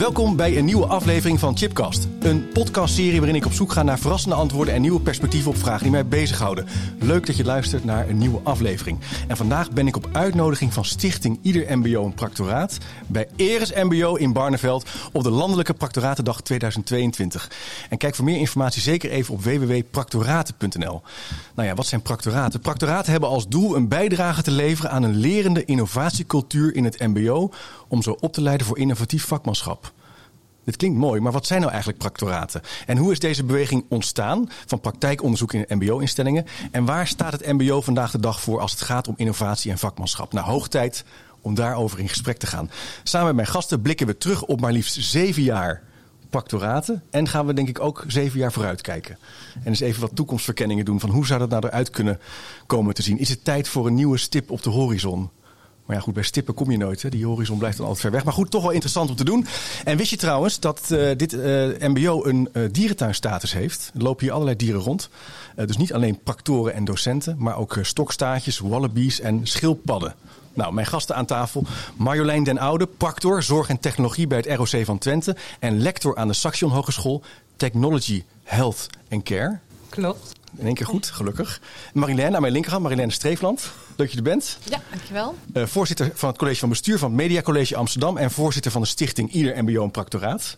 Welkom bij een nieuwe aflevering van Chipcast. Een podcastserie waarin ik op zoek ga naar verrassende antwoorden en nieuwe perspectieven op vragen die mij bezighouden. Leuk dat je luistert naar een nieuwe aflevering. En vandaag ben ik op uitnodiging van Stichting Ieder MBO een Practoraat bij Eres MBO in Barneveld op de Landelijke Practoratendag 2022. En kijk voor meer informatie zeker even op www.practoraten.nl. Nou ja, wat zijn practoraten? Practoraten hebben als doel een bijdrage te leveren aan een lerende innovatiecultuur in het MBO om zo op te leiden voor innovatief vakmanschap. Dit klinkt mooi, maar wat zijn nou eigenlijk practoraten? En hoe is deze beweging ontstaan van praktijkonderzoek in MBO-instellingen? En waar staat het MBO vandaag de dag voor als het gaat om innovatie en vakmanschap? Nou, hoog tijd om daarover in gesprek te gaan. Samen met mijn gasten blikken we terug op maar liefst zeven jaar practoraten. En gaan we denk ik ook zeven jaar vooruit kijken. En eens even wat toekomstverkenningen doen van hoe zou dat nou eruit kunnen komen te zien. Is het tijd voor een nieuwe stip op de horizon? Maar ja, goed, bij stippen kom je nooit. Hè. Die horizon blijft dan altijd ver weg. Maar goed, toch wel interessant om te doen. En wist je trouwens dat uh, dit uh, MBO een uh, dierentuinstatus heeft? Er lopen hier allerlei dieren rond. dus niet alleen practoren en docenten, maar ook stokstaartjes, wallabies en schildpadden. Nou, mijn gasten aan tafel. Marjolein den Oude, practor zorg en technologie bij het ROC van Twente. En lector aan de Saxion Hogeschool Technology, Health and Care. Klopt. In één keer goed, gelukkig. Marilène aan mijn linkerhand, Marilène Streefland. Leuk dat je er bent. Ja, dankjewel. Uh, voorzitter van het college van bestuur van het Media College Amsterdam. En voorzitter van de stichting Ieder MBO en Practoraat.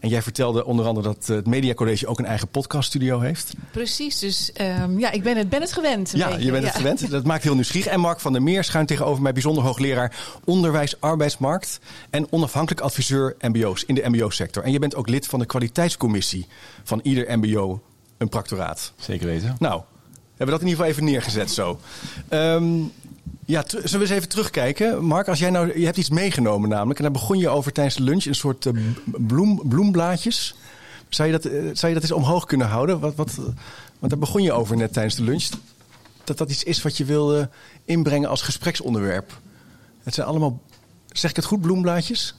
En jij vertelde onder andere dat het Media College ook een eigen podcaststudio heeft. Precies, dus um, ja, ik ben het, ben het gewend. Ja, beetje. je bent het gewend. Dat maakt heel nieuwsgierig. En Mark van der Meer schuint tegenover mij bijzonder hoogleraar onderwijs, arbeidsmarkt en onafhankelijk adviseur MBO's in de MBO-sector. En je bent ook lid van de kwaliteitscommissie van ieder MBO een practoraat. Zeker weten. Nou, hebben we dat in ieder geval even neergezet zo. Um, ja, zullen we eens even terugkijken? Mark, als jij nou, je hebt iets meegenomen namelijk. En daar begon je over tijdens de lunch. Een soort uh, bloem, bloemblaadjes. Zou je, dat, uh, zou je dat eens omhoog kunnen houden? Wat, wat, want daar begon je over net tijdens de lunch. Dat dat iets is wat je wil uh, inbrengen als gespreksonderwerp. Het zijn allemaal, zeg ik het goed, bloemblaadjes?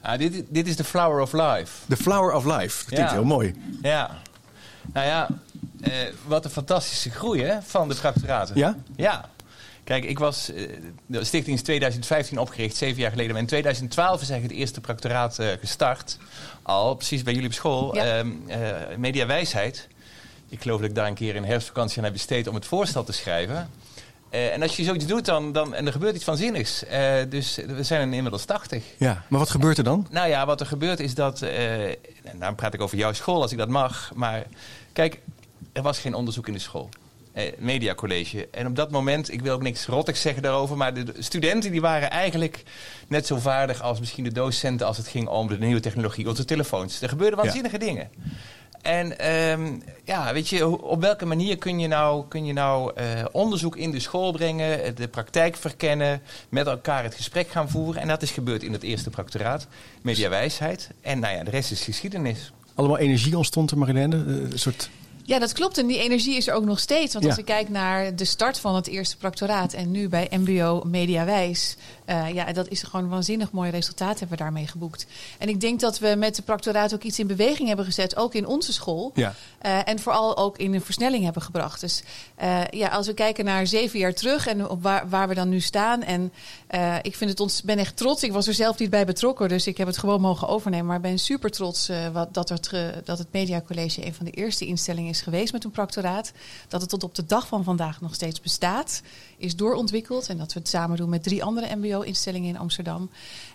Ah, dit, dit is de flower of life. De flower of life. Dat klinkt Ja. heel mooi. Ja. Nou ja, eh, wat een fantastische groei hè, van de practoraten. Ja? Ja. Kijk, ik was, eh, de stichting is 2015 opgericht, zeven jaar geleden. Maar in 2012 is eigenlijk het eerste practoraat eh, gestart. Al, precies bij jullie op school. Ja. Ehm, eh, Media Wijsheid. Ik geloof dat ik daar een keer in herfstvakantie aan heb besteed om het voorstel te schrijven. Eh, en als je zoiets doet, dan, dan, en er gebeurt iets waanzinnigs. Eh, dus we zijn inmiddels 80. Ja, maar wat gebeurt er dan? Nou ja, wat er gebeurt is dat. eh, en dan praat ik over jouw school als ik dat mag. Maar kijk, er was geen onderzoek in de school. Mediacollege. En op dat moment, ik wil ook niks rottigs zeggen daarover. Maar de, de studenten die waren eigenlijk net zo vaardig als misschien de docenten. als het ging om de nieuwe technologie, onze telefoons. Er gebeurden waanzinnige dingen. En ehm, ja, weet je, op welke manier kun je nou, kun je nou eh, onderzoek in de school brengen, eh, de praktijk verkennen, met elkaar het gesprek gaan voeren? En dat is gebeurd in het eerste practoraat, Mediawijsheid. En nou ja, de rest is geschiedenis. Allemaal energie ontstond er, Marilène? Eh, Een soort... Ja, dat klopt. En die energie is er ook nog steeds. Want Ja. als ik kijk naar de start van het eerste practoraat en nu bij MBO Mediawijs, eh ja, dat is gewoon een waanzinnig mooi resultaat hebben we daarmee geboekt. En ik denk dat we met de practoraat ook iets in beweging hebben gezet, ook in onze school. Ja. Eh, en vooral ook in een versnelling hebben gebracht. Dus eh, ja, als we kijken naar zeven jaar terug en op waar, waar we dan nu staan. En eh, ik vind het ons, ben echt trots. Ik was er zelf niet bij betrokken, dus ik heb het gewoon mogen overnemen. Maar ik ben super trots eh, wat, dat, het, dat het Media College een van de eerste instellingen is geweest met een practoraat. Dat het tot op de dag van vandaag nog steeds bestaat, is doorontwikkeld. En dat we het samen doen met drie andere MBO-instellingen in Amsterdam.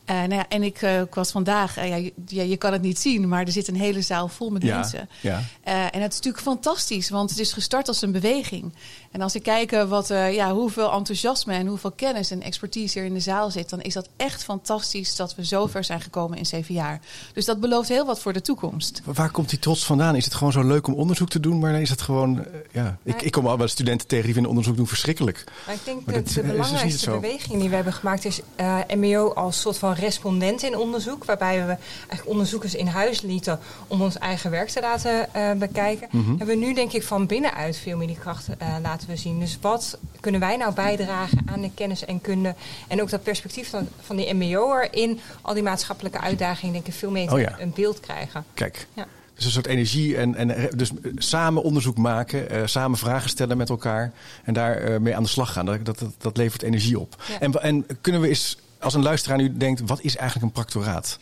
Eh, nou ja, en ik, ik was vandaag, ja, je, ja, je kan het niet zien, maar er zit een hele zaal vol met Ja, mensen. ja. En het is natuurlijk fantastisch, want het is gestart als een beweging. En als ik kijk wat, ja, hoeveel enthousiasme en hoeveel kennis en expertise er in de zaal zit, dan is dat echt fantastisch dat we zo ver zijn gekomen in zeven jaar. Dus dat belooft heel wat voor de toekomst. Waar komt die trots vandaan? Is het gewoon zo leuk om onderzoek te doen? Maar is het gewoon... eh, ja, ik, ik kom al wel studenten tegen die vinden onderzoek doen verschrikkelijk. Maar ik denk Maar dat dat, de dus belangrijkste beweging die we hebben gemaakt is eh, MBO als soort van respondent in onderzoek. Waarbij we eigenlijk onderzoekers in huis lieten om ons eigen werk te laten eh, bekijken. Mhm. Hebben we nu denk ik van binnenuit veel meer die krachten eh, laten we zien. Dus wat kunnen wij nou bijdragen aan de kennis en kunde en ook dat perspectief van, van die MBO'er in al die maatschappelijke uitdagingen denk ik veel meer Oh ja. een beeld krijgen. Kijk, Ja. dus een soort energie en, en dus eh, samen onderzoek maken, eh, samen vragen stellen met elkaar en daar eh, mee aan de slag gaan. Dat, dat, dat, levert energie op. Ja. En, en kunnen we eens, als een luisteraar nu denkt, wat is eigenlijk een practoraat?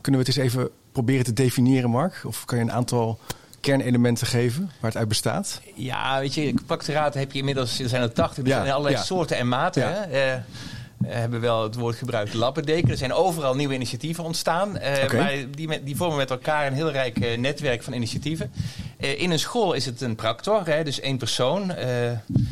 Kunnen we het eens even proberen te definiëren, Mark? Of kan je een aantal kernelementen geven waar het uit bestaat? Ja, weet je, practoraat heb je inmiddels, er zijn er 80, er Ja, zijn allerlei ja. soorten en maten. Ja. Hè? Eh, hebben wel het woord gebruikt lappendeken. Er zijn overal nieuwe initiatieven ontstaan. eh. Maar die, met- die vormen met elkaar een heel rijk eh, netwerk van initiatieven. Eh, in een school is het een practor, hè, dus één persoon. eh,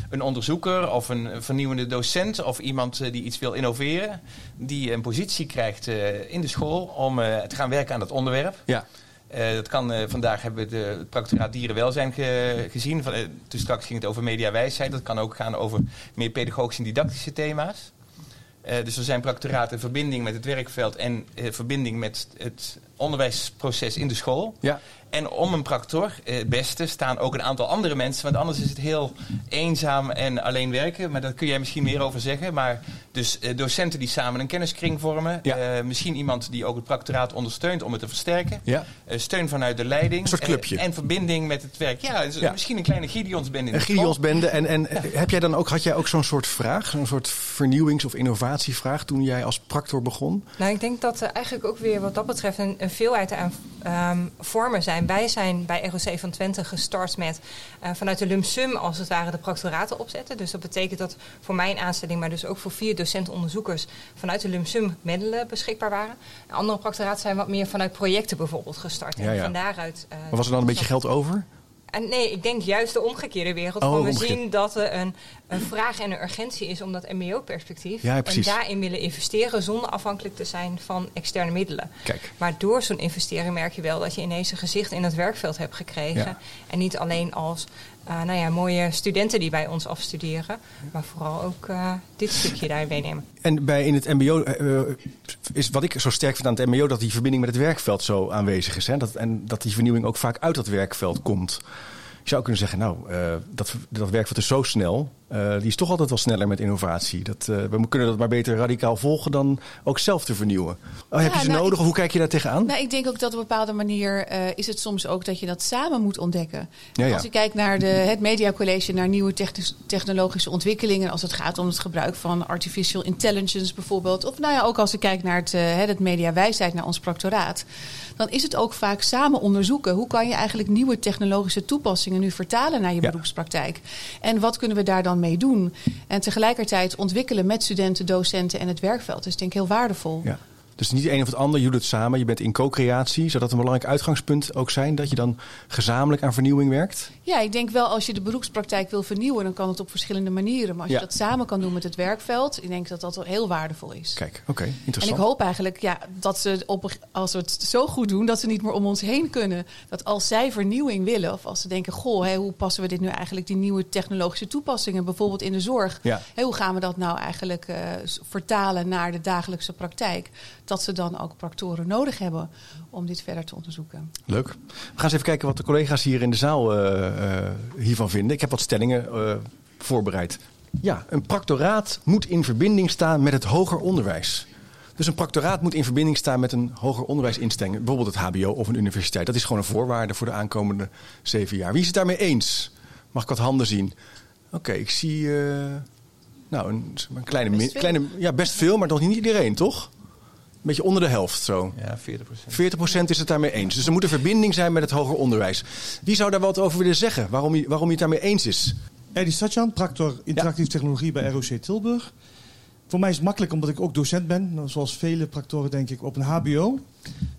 een onderzoeker of een vernieuwende docent of iemand eh, die iets wil innoveren. Die een positie krijgt eh, in de school om eh, te gaan werken aan dat onderwerp. Ja. Eh, dat kan, eh, vandaag hebben we de, het practoraat dierenwelzijn ge- gezien. Van, eh, toen straks ging het over mediawijsheid. Dat kan ook gaan over meer pedagogische en didactische thema's. Eh, dus er zijn practoraten in verbinding met het werkveld en eh, verbinding met het onderwijsproces in de school. Ja. En om een practor, eh, het beste, staan ook een aantal andere mensen. Want anders is het heel eenzaam en alleen werken. Maar daar kun jij misschien meer over zeggen. Maar dus eh, docenten die samen een kenniskring vormen. Ja. Eh, misschien iemand die ook het practoraat ondersteunt om het te versterken. Ja. Eh, steun vanuit de leiding. Een soort clubje. Eh, en verbinding met het werk. Ja, dus Ja. misschien een kleine Gideonsbende in Een de school. Gideonsbende. En, en heb jij dan ook, had jij ook zo'n soort vraag, zo'n soort vernieuwings- of innovatievraag toen jij als practor begon? Nou, ik denk dat eigenlijk ook weer wat dat betreft een, een veelheid aan ehm, vormen zijn. Wij zijn bij ROC van Twente gestart met eh, vanuit de lump sum als het ware de practoraten opzetten. Dus dat betekent dat voor mijn aanstelling, maar dus ook voor vier docenten-onderzoekers vanuit de lump sum middelen beschikbaar waren. En andere practoraten zijn wat meer vanuit projecten bijvoorbeeld gestart. Ja, en van daaruit... eh, Maar was er dan een beetje geld over? En nee, ik denk juist de omgekeerde wereld. Oh, van we omgekeerd. zien dat er een, een vraag en een urgentie is om dat MBO-perspectief. Ja, en daarin willen investeren zonder afhankelijk te zijn van externe middelen. Kijk. Maar door zo'n investering merk je wel dat je ineens een gezicht in het werkveld hebt gekregen. Ja. En niet alleen als eh, nou ja, mooie studenten die bij ons afstuderen, maar vooral ook eh, dit stukje daarin meenemen. En bij in het MBO eh, is wat ik zo sterk vind aan het MBO dat die verbinding met het werkveld zo aanwezig is. Hè? Dat, en dat die vernieuwing ook vaak uit dat werkveld komt. Zou kunnen zeggen, nou, eh, dat, dat werkveld is zo snel. eh, die is toch altijd wel sneller met innovatie. Dat, eh, we kunnen dat maar beter radicaal volgen dan ook zelf te vernieuwen. Oh, heb je ze nou, nodig of hoe kijk je daar tegenaan? Nou, ik denk ook dat op een bepaalde manier is het soms ook dat je dat samen moet ontdekken. Ja, ja. Als je kijkt naar de, het Mediacollege, naar nieuwe technologische ontwikkelingen, als het gaat om het gebruik van artificial intelligence bijvoorbeeld, of nou ja, ook als je kijkt naar het, het mediawijsheid, naar ons proctoraat, dan is het ook vaak samen onderzoeken. Hoe kan je eigenlijk nieuwe technologische toepassingen nu vertalen naar je Ja. beroepspraktijk? En wat kunnen we daar dan mee doen? En tegelijkertijd ontwikkelen met studenten, docenten en het werkveld. Dus ik denk heel waardevol. Ja. Dus niet de een of het ander, je doet het samen. Je bent in co-creatie. Zou dat een belangrijk uitgangspunt ook zijn? Dat je dan gezamenlijk aan vernieuwing werkt? Ja, ik denk wel als je de beroepspraktijk wil vernieuwen, dan kan het op verschillende manieren. Maar als Ja. je dat samen kan doen met het werkveld, ik denk dat dat wel heel waardevol is. Kijk, oké, en interessant. ik hoop eigenlijk ja, dat ze, op, als we het zo goed doen, dat ze niet meer om ons heen kunnen. Dat als zij vernieuwing willen, of als ze denken: Goh, hé, hoe passen we dit nu eigenlijk, die nieuwe technologische toepassingen, bijvoorbeeld in de zorg? Ja. Hé, hoe gaan we dat nou eigenlijk eh, vertalen naar de dagelijkse praktijk? Dat ze dan ook practoren nodig hebben om dit verder te onderzoeken. Leuk. We gaan eens even kijken wat de collega's hier in de zaal eh, eh, hiervan vinden. Ik heb wat stellingen eh, voorbereid. Ja, een practoraat moet in verbinding staan met het hoger onderwijs. Dus een practoraat moet in verbinding staan met een hoger onderwijsinstelling. Bijvoorbeeld het HBO of een universiteit. Dat is gewoon een voorwaarde voor de aankomende zeven jaar. Wie is het daarmee eens? Mag ik wat handen zien? Oké, ik zie nou, een, een kleine, Best kleine... Ja, best veel, maar nog niet iedereen, toch? Een beetje onder de helft zo. Ja, 40 40% is het daarmee eens. Dus er moet een verbinding zijn met het hoger onderwijs. Wie zou daar wat over willen zeggen? Waarom je, waarom je het daarmee eens is? Eddie Satjan, practor interactieve technologie bij ROC Tilburg. Voor mij is het makkelijk omdat ik ook docent ben, zoals vele practoren denk ik, op een HBO.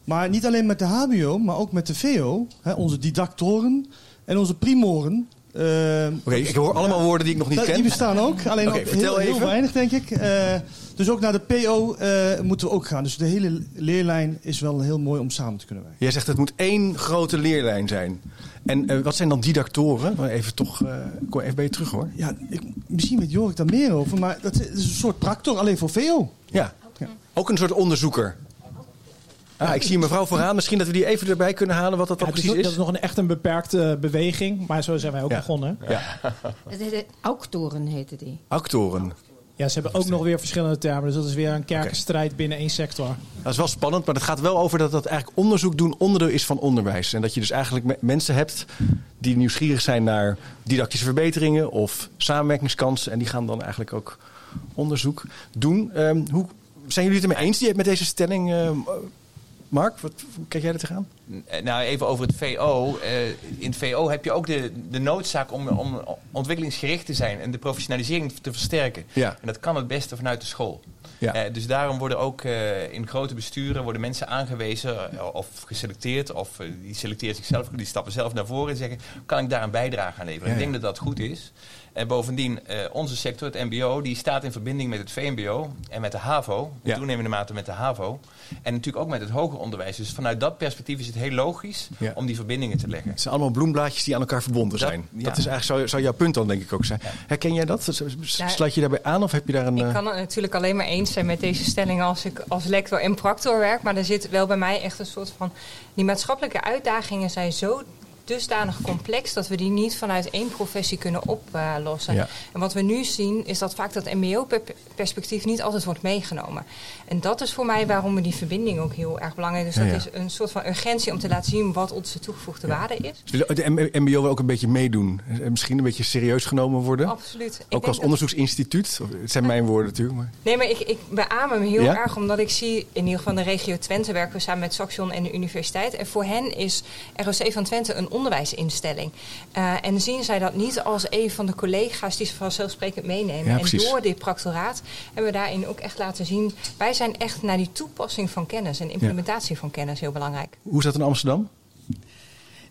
Maar niet alleen met de HBO, maar ook met de VO, hè, onze didactoren en onze primoren. Eh, Oké, ik hoor allemaal woorden die ik nog niet dat- ken. Die bestaan ook, alleen ook heel, weinig denk ik. Eh, dus ook naar de PO eh, moeten we ook gaan. Dus de hele leerlijn is wel heel mooi om samen te kunnen werken. Jij zegt het moet één grote leerlijn zijn. En eh, wat zijn dan didactoren? Even toch, kom even bij je terug hoor. Ja, ik, misschien weet Jorik daar meer over, maar dat is een soort practor alleen voor VO. Ja, ook een soort onderzoeker. Ah, ik zie een mevrouw vooraan. Misschien dat we die even erbij kunnen halen wat dat dan Ja, precies nog- is. Dat is nog een echt een beperkte beweging, maar zo zijn wij ook Ja. begonnen. Ja, Het heette Auktoren heette die. actoren. Ja, ze hebben ook nog weer verschillende termen, dus dat is weer een kerkenstrijd binnen één sector. Dat is wel spannend, maar het gaat wel over dat dat eigenlijk onderzoek doen onderdeel is van onderwijs. En dat je dus eigenlijk me- mensen hebt die nieuwsgierig zijn naar didactische verbeteringen of samenwerkingskansen. En die gaan dan eigenlijk ook onderzoek doen. Ehm, hoe, zijn jullie het ermee eens die met deze stelling? ehm, Mark, wat, hoe kijk jij er tegenaan? Nou, even over het VO. Eh, in het VO heb je ook de, de noodzaak om, om ontwikkelingsgericht te zijn en de professionalisering te versterken. Ja. En dat kan het beste vanuit de school. Ja. Eh, dus daarom worden ook eh, in grote besturen worden mensen aangewezen of geselecteerd, of die selecteren zichzelf, die stappen zelf naar voren en zeggen: kan ik daar een bijdrage aan leveren? Ja, Ik denk dat dat goed is. En bovendien, eh, onze sector, het MBO, die staat in verbinding met het VMBO en met de HAVO, in Ja. toenemende mate met de HAVO. En natuurlijk ook met het hoger onderwijs. Dus vanuit dat perspectief is het heel logisch Ja. om die verbindingen te leggen. Het zijn allemaal bloemblaadjes die aan elkaar verbonden Dat- zijn. ja. Dat is eigenlijk, zou, zou jouw punt dan denk ik ook zijn. Herken jij dat? Sluit je daarbij aan of heb je daar een... Ik eh, kan het natuurlijk alleen maar eens zijn met deze stelling als ik als lector en proctor werk. Maar er zit wel bij mij echt een soort van. Die maatschappelijke uitdagingen zijn zo dusdanig complex dat we die niet vanuit één professie kunnen oplossen. Ja. En wat we nu zien is dat vaak dat MBO-perspectief niet altijd wordt meegenomen. En dat is voor mij waarom we die verbinding ook heel erg belangrijk is. Ja, Dat ja. is een soort van urgentie om te laten zien wat onze toegevoegde waarde is. Willen de MBO wil ook een beetje meedoen. Eh, Misschien een beetje serieus genomen worden. Absoluut. Ook als onderzoeksinstituut. Of- Het zijn mijn woorden natuurlijk. Maar... Nee, maar ik, ik beaam hem heel erg omdat ik zie, in ieder geval in de regio Twente werken we samen met Saxion en de universiteit. En voor hen is ROC van Twente een onderwijsinstelling. Eh, en zien zij dat niet als een van de collega's die ze vanzelfsprekend meenemen. Ja, en door dit proctoraat hebben we daarin ook echt laten zien, wij zijn echt naar die toepassing van kennis en implementatie van kennis heel belangrijk. Hoe is dat in Amsterdam?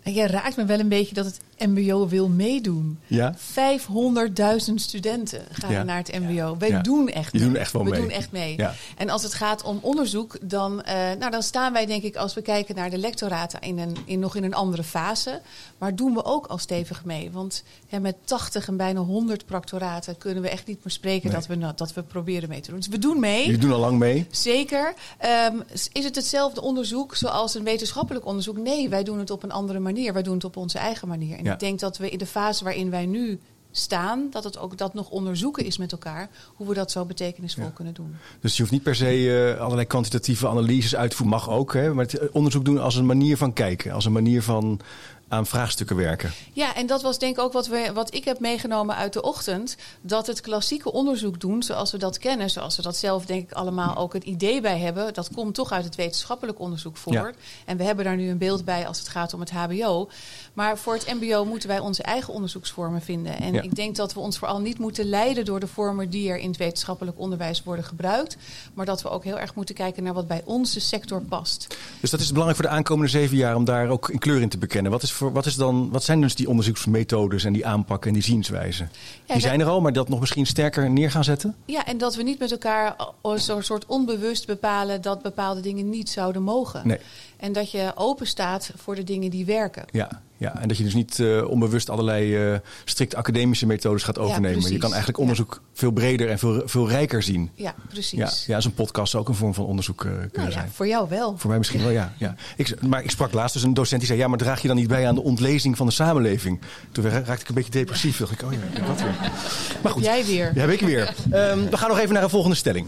En jij raakt me wel een beetje dat het MBO wil meedoen. Ja? 500.000 studenten gaan Ja. naar het MBO. Wij Ja. doen echt mee. doen echt wel we mee. doen echt mee. En als het gaat om onderzoek, dan, eh, nou, dan staan wij denk ik als we kijken naar de lectoraten in een, in, nog in een andere fase. Maar doen we ook al stevig mee. Want met 80 en bijna 100 proctoraten kunnen we echt niet meer spreken Nee. dat, we, nou, dat we proberen mee te doen. Dus we doen mee. Jullie doen al lang mee. Zeker. Ehm, is het hetzelfde onderzoek zoals een wetenschappelijk onderzoek? Nee, wij doen het op een andere manier. Wij doen het op onze eigen manier. Ja. ik denk dat we in de fase waarin wij nu staan, dat het ook dat nog onderzoeken is met elkaar, hoe we dat zo betekenisvol Ja. kunnen doen. Dus je hoeft niet per se eh, allerlei kwantitatieve analyses uit te voeren. Mag ook, hè? maar het eh, onderzoek doen als een manier van kijken. Als een manier van aan vraagstukken werken. Ja, en dat was denk ik ook wat, we, wat ik heb meegenomen uit de ochtend. Dat het klassieke onderzoek doen zoals we dat kennen, zoals we dat zelf denk ik allemaal ook het idee bij hebben. Dat komt toch uit het wetenschappelijk onderzoek voort. Ja. En we hebben daar nu een beeld bij als het gaat om het HBO. Maar voor het MBO moeten wij onze eigen onderzoeksvormen vinden. En Ja. ik denk dat we ons vooral niet moeten leiden door de vormen die er in het wetenschappelijk onderwijs worden gebruikt. Maar dat we ook heel erg moeten kijken naar wat bij onze sector past. Dus dat is belangrijk voor de aankomende zeven jaar om daar ook een kleur in te bekennen. Wat, is voor, wat, is dan, wat zijn dus die onderzoeksmethodes en die aanpakken en die zienswijzen? die zijn er al, maar dat nog misschien sterker neer gaan zetten? Ja, en dat we niet met elkaar zo'n soort onbewust bepalen dat bepaalde dingen niet zouden mogen. Nee. En dat je open staat voor de dingen die werken. Ja, ja, en dat je dus niet eh, onbewust allerlei eh, strikt academische methodes gaat overnemen. je kan eigenlijk onderzoek veel breder en veel, veel rijker zien. Ja, precies. Ja, ja, zo'n podcast zou ook een vorm van onderzoek eh, kunnen Nou ja, zijn. voor jou wel. Voor mij misschien wel, ja. ja. Ik, maar ik sprak laatst dus een docent die zei... ja, maar draag je dan niet bij aan de ontlezing van de samenleving? Toen ra- raakte ik een beetje depressief. Dacht ik, oh ja, dat weer. Maar goed, Jij weer. ja, heb ik weer. Ehm, we gaan nog even naar een volgende stelling.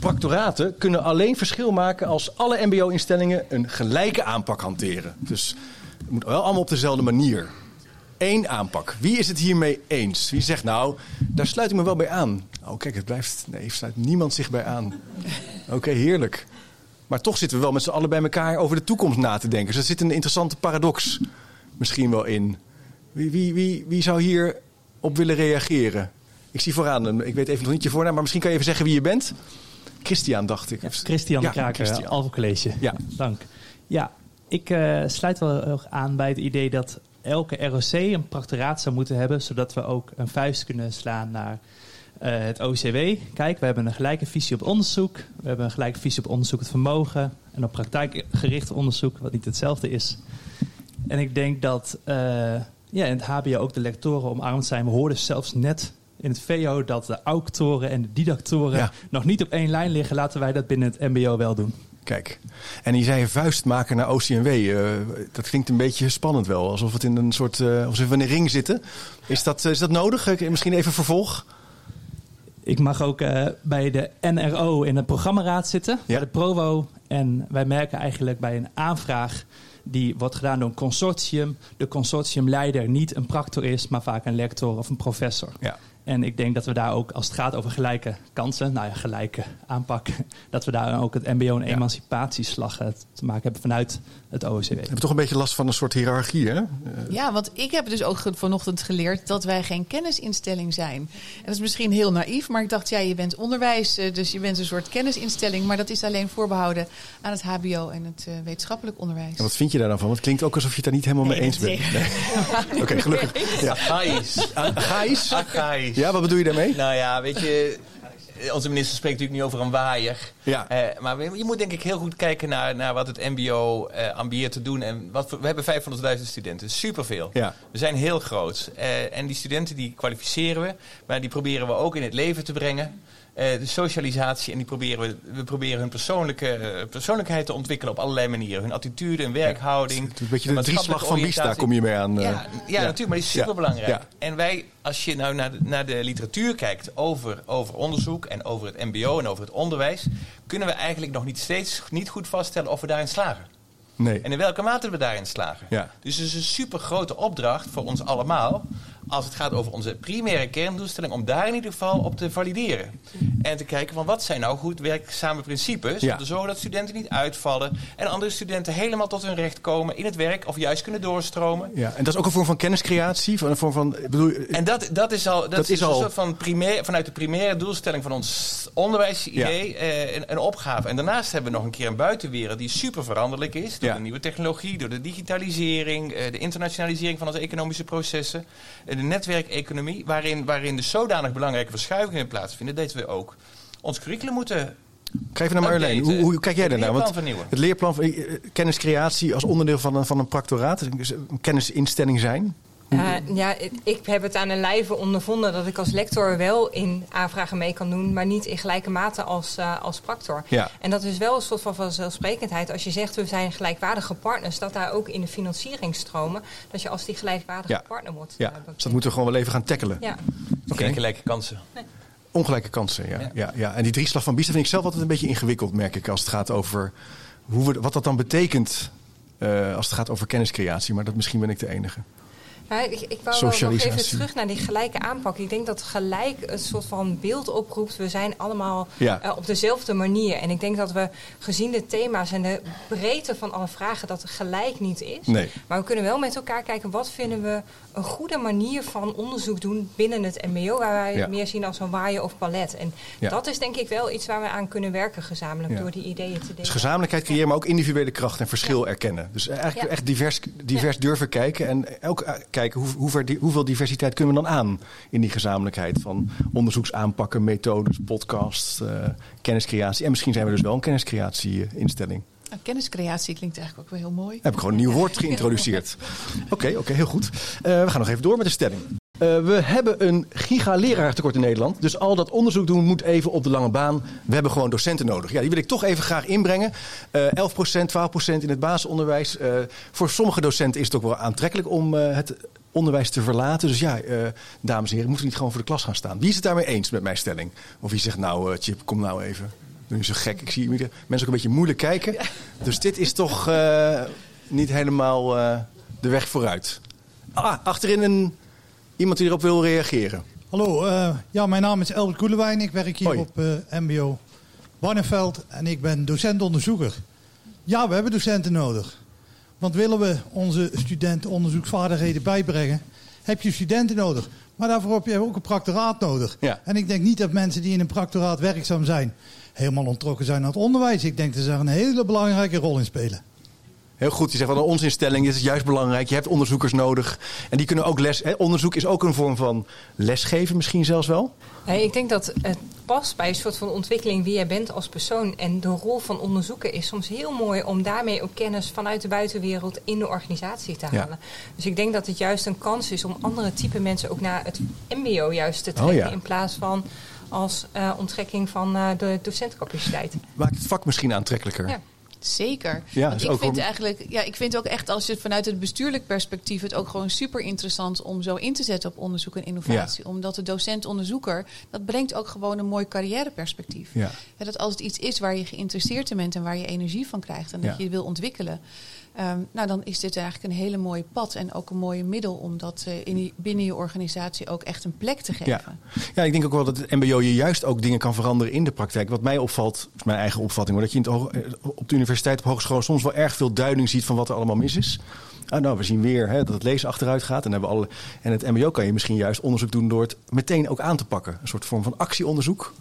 Practoraten kunnen alleen verschil maken als alle mbo-instellingen een gelijke aanpak hanteren. Dus het moet wel allemaal op dezelfde manier. Eén aanpak. Wie is het hiermee eens? Wie zegt nou, daar sluit ik me wel bij aan. Oh kijk, het blijft... Nee, sluit niemand zich bij aan. Oké, heerlijk. Maar toch zitten we wel met z'n allen bij elkaar over de toekomst na te denken. Dus er zit een interessante paradox misschien wel in. Wie, wie, wie, wie zou hier op willen reageren? Ik zie vooraan, een- ik weet even nog niet je voornaam, maar misschien kan je even zeggen wie je bent. Christian, dacht ik. Christian Ja, Kraker, Christian. College. Ja. Dank. Ja, ik eh, sluit wel aan bij het idee dat elke ROC een practoraat zou moeten hebben, zodat we ook een vuist kunnen slaan naar eh, het OCW. Kijk, we hebben een gelijke visie op onderzoek, we hebben een gelijke visie op onderzoek het vermogen en op praktijkgericht onderzoek, wat niet hetzelfde is. En ik denk dat eh, ja, in het HBO ook de lectoren omarmd zijn. We hoorden zelfs net in het VO dat de auctoren en de didactoren Ja. nog niet op één lijn liggen. Laten wij dat binnen het MBO wel doen. Kijk. En die zei vuist maken naar OCMW. eh, dat klinkt een beetje spannend wel. Alsof het in een soort. eh alsof we in een ring zitten. Is dat, is dat nodig? Eh, Misschien even vervolg. Ik mag ook eh, bij de NRO in de programmaraad zitten, bij de Provo. En wij merken eigenlijk bij een aanvraag die wordt gedaan door een consortium, de consortiumleider niet een practor is, maar vaak een lector of een professor. Ja. En ik denk dat we daar ook, als het gaat over gelijke kansen, nou ja, gelijke aanpak, dat we daar ook het MBO en emancipatieslag eh, te maken hebben vanuit het OECW. We hebben toch een beetje last van een soort hiërarchie, hè? Eh, Ja, want ik heb dus ook vanochtend geleerd dat wij geen kennisinstelling zijn. En dat is misschien heel naïef, maar ik dacht, ja, je bent onderwijs, eh, dus je bent een soort kennisinstelling. Maar dat is alleen voorbehouden aan het HBO en het eh, wetenschappelijk onderwijs. En wat vind je daar dan van? Want het klinkt ook alsof je het daar niet helemaal mee eens bent. Nee. Oké, gelukkig. Ja. Archaïs. Ja, wat bedoel je daarmee? Nou ja, weet je, onze minister spreekt natuurlijk niet over een waaier. Ja. Eh, maar je moet denk ik heel goed kijken naar, naar wat het MBO eh ambieert te doen. En wat we hebben 500.000 studenten, superveel. Ja. We zijn heel groot. Eh, en die studenten die kwalificeren we, maar die proberen we ook in het leven te brengen. Eh, de socialisatie en die proberen we, we proberen hun persoonlijke, eh, persoonlijkheid te ontwikkelen op allerlei manieren. Hun attitude, hun werkhouding. Het is een beetje de drieslag van Biesta kom je mee aan. eh. ja, ja, natuurlijk, maar die is superbelangrijk. En wij, als je nou naar de, naar de literatuur kijkt over, over onderzoek en over het MBO en over het onderwijs, kunnen we eigenlijk nog niet steeds niet goed vaststellen of we daarin slagen. Nee. En in welke mate we daarin slagen. Ja. Dus het is een super grote opdracht voor ons allemaal. Als het gaat over onze primaire kerndoelstelling, om daar in ieder geval op te valideren. En te kijken van wat zijn nou goed werkzame principes. Ja. Om te zorgen dat studenten niet uitvallen. En andere studenten helemaal tot hun recht komen in het werk. Of juist kunnen doorstromen. Ja, en dat is ook een vorm van kenniscreatie? Van een vorm van, bedoel, En dat, dat is al, dat Dat is is een al- soort van primair, vanuit de primaire doelstelling van ons onderwijsidee eh, een, een opgave. En daarnaast hebben we nog een keer een buitenwereld die super veranderlijk is. Door Ja. de nieuwe technologie, door de digitalisering, eh, de internationalisering van onze economische processen. eh, de netwerkeconomie, waarin, waarin dus zodanig belangrijke verschuivingen plaatsvinden. Dat we ook ons curriculum moeten Ga even naar Marjolein. Hoe, updaten. hoe kijk jij daarnaar? Het Want leerplan vernieuwen. het leerplan van eh, kenniscreatie als onderdeel van een, van een practoraat, een kennisinstelling zijn. Eh, ja, ik heb het aan een lijve ondervonden dat ik als lector wel in aanvragen mee kan doen, maar niet in gelijke mate als, eh, als practor. Ja. En dat is wel een soort van vanzelfsprekendheid. Als je zegt we zijn gelijkwaardige partners, dat daar ook in de financieringstromen, dat je als die gelijkwaardige Ja. partner wordt. Ja, eh, dus dat moeten we gewoon wel even gaan tackelen. Ja. Oké. Geen gelijke kansen. Ongelijke kansen, ja. Ja. Ja. Ja, En die drieslag van Biester vind ik zelf altijd een beetje ingewikkeld, merk ik, als het gaat over hoe we, wat dat dan betekent eh, als het gaat over kenniscreatie. Maar dat misschien ben ik de enige. Maar ik, ik wou wel nog even terug naar die gelijke aanpak. Ik denk dat gelijk een soort van beeld oproept. We zijn allemaal Ja. eh, op dezelfde manier. En ik denk dat we gezien de thema's en de breedte van alle vragen... dat gelijk niet is. Nee. Maar we kunnen wel met elkaar kijken... wat vinden we een goede manier van onderzoek doen binnen het mbo... waar wij Ja. meer zien als een waaien of palet. En Ja. dat is denk ik wel iets waar we aan kunnen werken gezamenlijk... Ja. door die ideeën te delen. Dus gezamenlijkheid creëren, maar ook individuele kracht en verschil erkennen. Dus eigenlijk Ja. echt divers, divers durven kijken. En ook eh, kijken hoe, hoe ver hoeveel diversiteit kunnen we dan aan in die gezamenlijkheid van onderzoeksaanpakken, methodes, podcasts, eh, kenniscreatie. En misschien zijn we dus wel een kenniscreatie-instelling. Nou, kenniscreatie klinkt eigenlijk ook wel heel mooi. Heb ik gewoon een nieuw woord geïntroduceerd. Oké, oké, heel goed. Eh, we gaan nog even door met de stelling. Eh, we hebben een giga-leraartekort in Nederland. Dus al dat onderzoek doen moet even op de lange baan. We hebben gewoon docenten nodig. Ja, die wil ik toch even graag inbrengen. Eh 11%, 12% in het basisonderwijs. Eh, voor sommige docenten is het ook wel aantrekkelijk om eh, het onderwijs te verlaten. Dus ja, dames en heren, moeten we niet gewoon voor de klas gaan staan. Wie is het daarmee eens met mijn stelling? Of wie zegt nou, Chip, kom nou even. Doe niet zo gek. Ik zie mensen ook een beetje moeilijk kijken. Dus dit is toch niet helemaal de weg vooruit. Ah, achterin een, iemand die erop wil reageren. Hallo, eh, ja, mijn naam is Elbert Koelewijn. Ik werk hier Hoi. op eh, MBO Barneveld en ik ben docent-onderzoeker. Ja, we hebben docenten nodig. Want willen we onze studenten onderzoeksvaardigheden bijbrengen, heb je studenten nodig. Maar daarvoor heb je ook een practoraat nodig. Ja. En ik denk niet dat mensen die in een practoraat werkzaam zijn, helemaal ontrokken zijn aan het onderwijs. Ik denk dat ze daar een hele belangrijke rol in spelen. Heel goed, je zegt van onze instelling dit is juist belangrijk. Je hebt onderzoekers nodig. En die kunnen ook les. Hè, onderzoek is ook een vorm van lesgeven, misschien zelfs wel. Nee, ik denk dat het past bij een soort van ontwikkeling wie jij bent als persoon. En de rol van onderzoeken is soms heel mooi om daarmee ook kennis vanuit de buitenwereld in de organisatie te Ja. halen. Dus ik denk dat het juist een kans is om andere type mensen ook naar het MBO juist te Oh, trekken. ja. In plaats van als eh, onttrekking van eh, de docentencapaciteit. Maakt het vak misschien aantrekkelijker. Ja. Zeker. Ja, Want ik vind eigenlijk, ja, ik vind ook echt als je het vanuit het bestuurlijk perspectief het ook gewoon super interessant om zo in te zetten op onderzoek en innovatie. Omdat de docent-onderzoeker, dat brengt ook gewoon een mooi carrièreperspectief. Ja. Dat als het iets is waar je geïnteresseerd in bent en waar je energie van krijgt en dat je wil ontwikkelen. Ehm, nou, dan is dit eigenlijk een hele mooie pad en ook een mooie middel om dat eh, in die, binnen je organisatie ook echt een plek te geven. Ja. ja, ik denk ook wel dat het MBO je juist ook dingen kan veranderen in de praktijk. Wat mij opvalt, is mijn eigen opvatting, maar dat je in het eh, op de universiteit, op hogeschool soms wel erg veel duiding ziet van wat er allemaal mis is. Ah, nou, we zien weer hè, dat het lezen achteruit gaat. En, hebben we alle, en het MBO kan je misschien juist onderzoek doen door het meteen ook aan te pakken. Een soort vorm van actieonderzoek.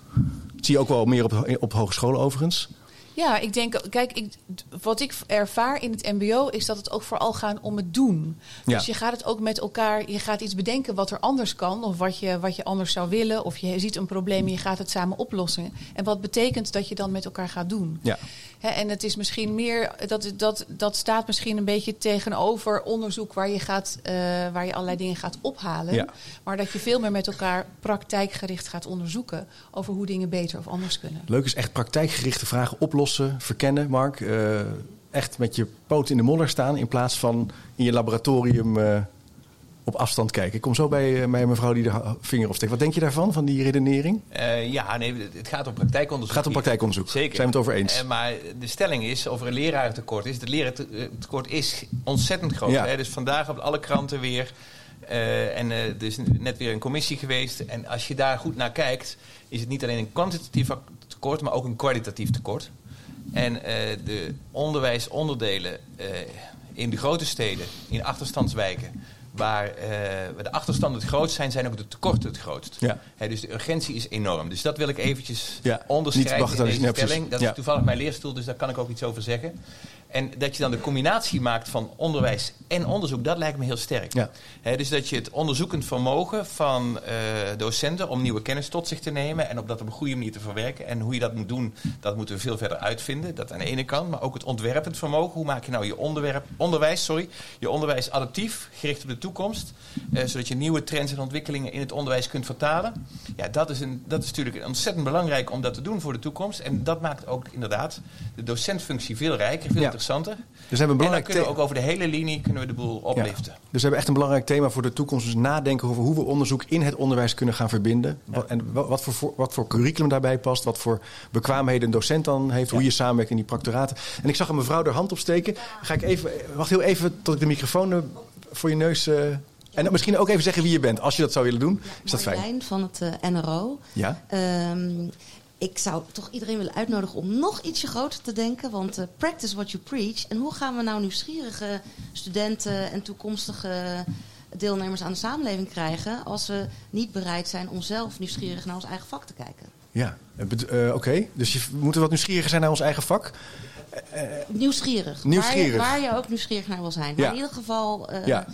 Dat zie je ook wel meer op, op hogescholen overigens. Ja, ik denk, kijk, ik, wat ik ervaar in het MBO is dat het ook vooral gaat om het doen. Dus Ja. je gaat het ook met elkaar, je gaat iets bedenken wat er anders kan, of wat je, wat je anders zou willen, of je ziet een probleem en je gaat het samen oplossen. En wat betekent dat je dan met elkaar gaat doen? Ja. En het is misschien meer, dat, dat, dat staat misschien een beetje tegenover onderzoek waar je, gaat, eh, waar je allerlei dingen gaat ophalen. Ja. Maar dat je veel meer met elkaar praktijkgericht gaat onderzoeken over hoe dingen beter of anders kunnen. Leuk is echt praktijkgerichte vragen oplossen, verkennen, Mark. Eh, echt met je poot in de modder staan in plaats van in je laboratorium eh, op afstand kijken. Ik kom zo bij, eh, bij een mevrouw die de vinger opsteekt. Wat denk je daarvan, van die redenering? Eh, ja, nee, het gaat om praktijkonderzoek. Het gaat om praktijkonderzoek. Zeker. Zijn we het over eens? Eh, maar de stelling is, over een lerarentekort is, het lerarentekort is ontzettend groot. Ja. Hè? Dus vandaag op alle kranten weer. en er is net weer een commissie geweest. En als je daar goed naar kijkt, is het niet alleen een kwantitatief tekort, maar ook een kwalitatief tekort. En de onderwijsonderdelen in de grote steden, in achterstandswijken, waar, eh, waar de achterstanden het grootst zijn, zijn ook de tekorten het grootst. Ja. Dus de urgentie is enorm. Dus dat wil ik eventjes Ja, niet onderstrepen in deze stelling. Dat Ja. is toevallig mijn leerstoel, dus daar kan ik ook iets over zeggen. En dat je dan de combinatie maakt van onderwijs en onderzoek, dat lijkt me heel sterk. Ja. Dus dat je het onderzoekend vermogen van eh, docenten om nieuwe kennis tot zich te nemen en op dat op een goede manier te verwerken. En hoe je dat moet doen, dat moeten we veel verder uitvinden. Dat aan de ene kant, maar ook het ontwerpend vermogen. Hoe maak je nou je onderwerp, onderwijs, sorry, je onderwijs adaptief, gericht op de toekomst, eh, zodat je nieuwe trends en ontwikkelingen in het onderwijs kunt vertalen. Ja, dat is, een, dat is natuurlijk ontzettend belangrijk om dat te doen voor de toekomst. En dat maakt ook inderdaad de docentfunctie veel rijker, veel Ja. Interessanter. Dus we hebben een En dan belangrijk kunnen we ook over de hele linie kunnen we de boel opliften. Dus we hebben echt een belangrijk thema voor de toekomst. Dus nadenken over hoe we onderzoek in het onderwijs kunnen gaan verbinden. En wa- wat voor, wat voor curriculum daarbij past. Wat voor bekwaamheden een docent dan heeft. Hoe je samenwerkt in die proctoraten. En ik zag een mevrouw haar hand opsteken. Ga ik even, wacht heel even tot ik de microfoon eh, voor je neus... eh, en misschien ook even zeggen wie je bent. Als je dat zou willen doen, is dat fijn. Marjolein van het eh, NRO. Ja? Ehm, ik zou toch iedereen willen uitnodigen om nog ietsje groter te denken. Want eh, practice what you preach. En hoe gaan we nou nieuwsgierige studenten en toekomstige deelnemers aan de samenleving krijgen... als we niet bereid zijn om zelf nieuwsgierig naar ons eigen vak te kijken? Ja, eh, eh, oké. Dus je, we moeten wat nieuwsgieriger zijn naar ons eigen vak. Nieuwsgierig. Nieuwsgierig. Waar je, waar je ook nieuwsgierig naar wil zijn. Maar Ja. in ieder geval... eh, Ja.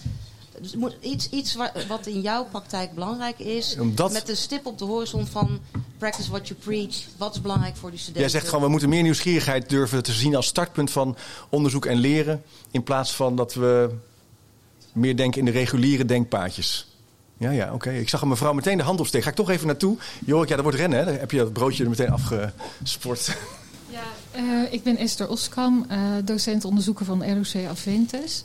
Dus moet iets, iets wa- wat in jouw praktijk belangrijk is. Omdat- Met een stip op de horizon van practice what you preach. Wat is belangrijk voor die studenten? Jij zegt gewoon, we moeten meer nieuwsgierigheid durven te zien als startpunt van onderzoek en leren. In plaats van dat we meer denken in de reguliere denkpaadjes. Ja, ja, oké. Ik zag een mevrouw meteen de hand opsteken. Ga ik toch even naartoe. Jorik, ja, dat wordt rennen, hè? Dan heb je dat broodje er meteen afgesport. Eh, ik ben Esther Oskam, eh, docent onderzoeker van ROC Aventes.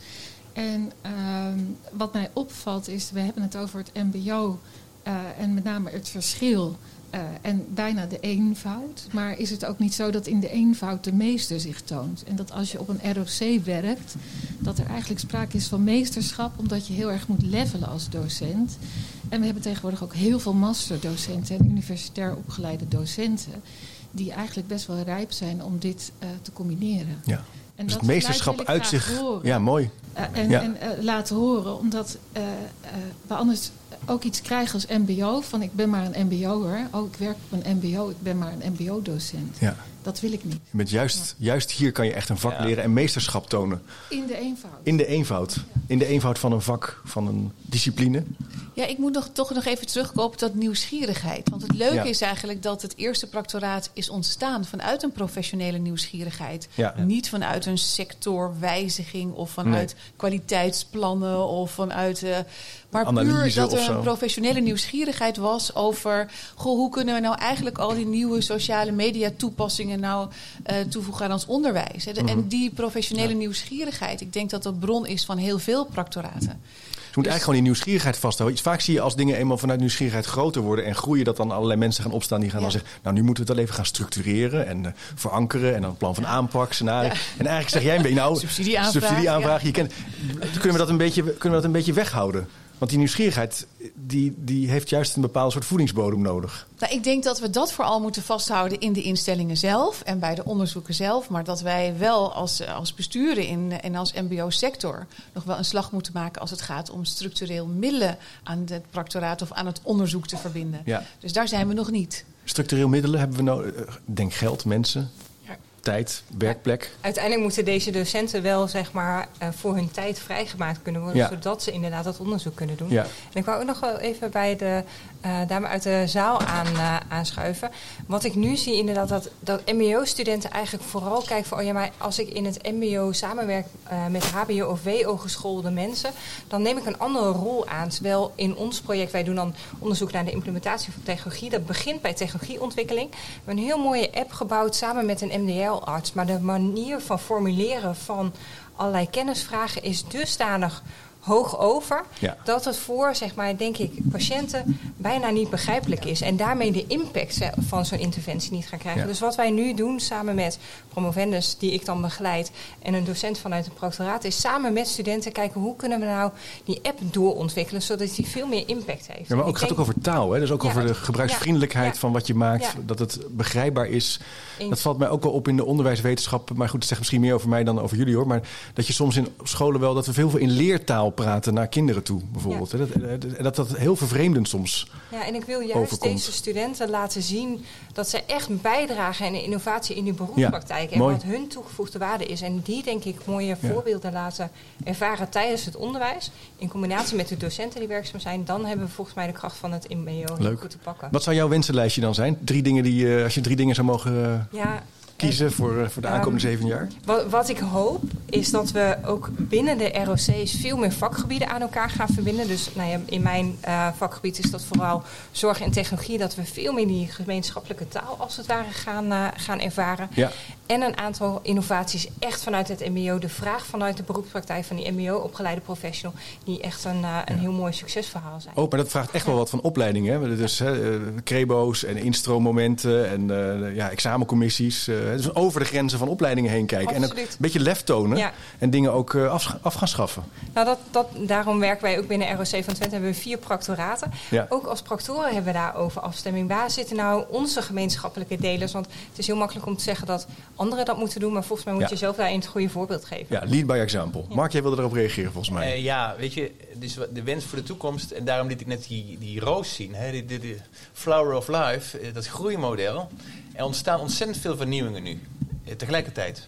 En ehm, wat mij opvalt is, we hebben het over het MBO eh, en met name het verschil eh, en bijna de eenvoud. Maar is het ook niet zo dat in de eenvoud de meester zich toont? En dat als je op een ROC werkt, dat er eigenlijk sprake is van meesterschap, omdat je heel erg moet levelen als docent. En we hebben tegenwoordig ook heel veel masterdocenten en universitair opgeleide docenten die eigenlijk best wel rijp zijn om dit eh, te combineren. Ja. En dus dat het meesterschap uit zich. horen. Ja, mooi. Eh, en Ja. en eh, laten horen, omdat eh, we anders ook iets krijgen als MBO: van ik ben maar een MBO'er. Oh, ik werk op een MBO, ik ben maar een MBO-docent. Ja. Dat wil ik niet. Je bent juist, juist hier kan je echt een vak Ja. leren en meesterschap tonen. In de eenvoud. In de eenvoud. In de eenvoud van een vak, van een discipline. Ja, ik moet nog, toch nog even terugkomen op dat nieuwsgierigheid. Want het leuke Ja. is eigenlijk dat het eerste practoraat is ontstaan vanuit een professionele nieuwsgierigheid. Ja. Niet vanuit een sectorwijziging of vanuit kwaliteitsplannen of vanuit. eh, maar puur dat er een professionele nieuwsgierigheid was over. Goh, hoe kunnen we nou eigenlijk al die nieuwe sociale media toepassingen nou eh, toevoegen aan ons onderwijs? hè? De- Mhm. En die professionele nieuwsgierigheid, ik denk dat dat bron is van heel veel practoraten. moeten eigenlijk gewoon die nieuwsgierigheid vasthouden. Vaak zie je als dingen eenmaal vanuit nieuwsgierigheid groter worden en groeien, dat dan allerlei mensen gaan opstaan die gaan dan zeggen: Nou, nu moeten we het wel even gaan structureren en uh, verankeren en dan een plan van aanpak, scenario. En eigenlijk zeg jij Nou, subsidieaanvraag. subsidieaanvraag je kent, kunnen, we dat een beetje, kunnen we dat een beetje weghouden? Want die nieuwsgierigheid die, die heeft juist een bepaald soort voedingsbodem nodig. Nou, ik denk dat we dat vooral moeten vasthouden in de instellingen zelf en bij de onderzoeken zelf. Maar dat wij wel als, als besturen in, en als MBO-sector nog wel een slag moeten maken als het gaat om structureel middelen aan het practoraat of aan het onderzoek te verbinden. Ja. Dus daar zijn we nog niet. Structureel middelen hebben we nodig. Denk geld, mensen tijd, werkplek. Uiteindelijk moeten deze docenten wel zeg maar, uh, voor hun tijd vrijgemaakt kunnen worden, Ja. zodat ze inderdaad dat onderzoek kunnen doen. Ja. En ik wou ook nog wel even bij de eh, dame uit de zaal aan, eh, aanschuiven. Wat ik nu zie inderdaad, dat, dat mbo-studenten eigenlijk vooral kijken van... oh ja, maar als ik in het mbo samenwerk eh, met hbo of wo geschoolde mensen... dan neem ik een andere rol aan. Terwijl in ons project, wij doen dan onderzoek naar de implementatie van technologie. Dat begint bij technologieontwikkeling. We hebben een heel mooie app gebouwd samen met een MDL-arts. Maar de manier van formuleren van allerlei kennisvragen is dusdanig hoog over. Ja. Dat het voor, zeg maar, denk ik, patiënten bijna niet begrijpelijk is. En daarmee de impact van zo'n interventie niet gaan krijgen. Ja. Dus wat wij nu doen samen met promovendus, die ik dan begeleid, en een docent vanuit het proctoraat, is samen met studenten kijken hoe kunnen we nou die app doorontwikkelen, zodat die veel meer impact heeft. Ja, maar ook, het gaat ook over taal. Hè? Dus ook Ja, over de gebruiksvriendelijkheid van wat je maakt. Dat het begrijpbaar is. Eens. Dat valt mij ook wel op in de onderwijswetenschap. Maar goed, het zegt misschien meer over mij dan over jullie hoor. Maar dat je soms in scholen wel dat we veel in leertaal praten naar kinderen toe, bijvoorbeeld. Ja. Dat, dat, dat heel vervreemdend soms. Ja, en ik wil juist overkomt. deze studenten laten zien dat ze echt bijdragen aan de innovatie in hun beroepspraktijk. en mooi. wat hun toegevoegde waarde is. En die, denk ik, mooie voorbeelden laten ervaren tijdens het onderwijs. In combinatie met de docenten die werkzaam zijn. Dan hebben we volgens mij de kracht van het MBO heel goed te pakken. Wat zou jouw wensenlijstje dan zijn? Drie dingen die, eh, als je drie dingen zou mogen eh, Ja, kiezen voor, eh, voor de Ehm, aankomende zeven jaar? Wat, wat ik hoop is dat we ook binnen de ROC's veel meer vakgebieden aan elkaar gaan verbinden. Dus nou ja, in mijn eh, vakgebied is dat vooral zorg en technologie. Dat we veel meer die gemeenschappelijke taal als het ware gaan, eh, gaan ervaren. Ja. En een aantal innovaties echt vanuit het MBO. De vraag vanuit de beroepspraktijk van die MBO-opgeleide professional. Die echt een, eh, een heel mooi succesverhaal zijn. Oh, maar dat vraagt echt wel wat van opleidingen. Hè? Dus hè, eh, crebo's en instroommomenten en eh, ja, examencommissies. eh, dus over de grenzen van opleidingen heen kijken. En ook een beetje lef tonen Ja. en dingen ook af, af gaan schaffen. Nou, dat, dat, daarom werken wij ook binnen ROC van Twente. Hebben we vier proctoraten. Ja. Ook als proctoren hebben we daarover afstemming. Waar zitten nou onze gemeenschappelijke delers? Want het is heel makkelijk om te zeggen dat anderen dat moeten doen. Maar volgens mij moet Ja. je zelf daarin het goede voorbeeld geven. Ja, lead by example. Mark, jij wilde erop reageren volgens mij. Eh, ja, weet je, dus wat- de wens voor de toekomst. En daarom liet ik net die, die roos zien. Hè, die, die, die Flower of Life, eh, dat groeimodel. Er ontstaan ontzettend veel vernieuwingen nu. eh, tegelijkertijd.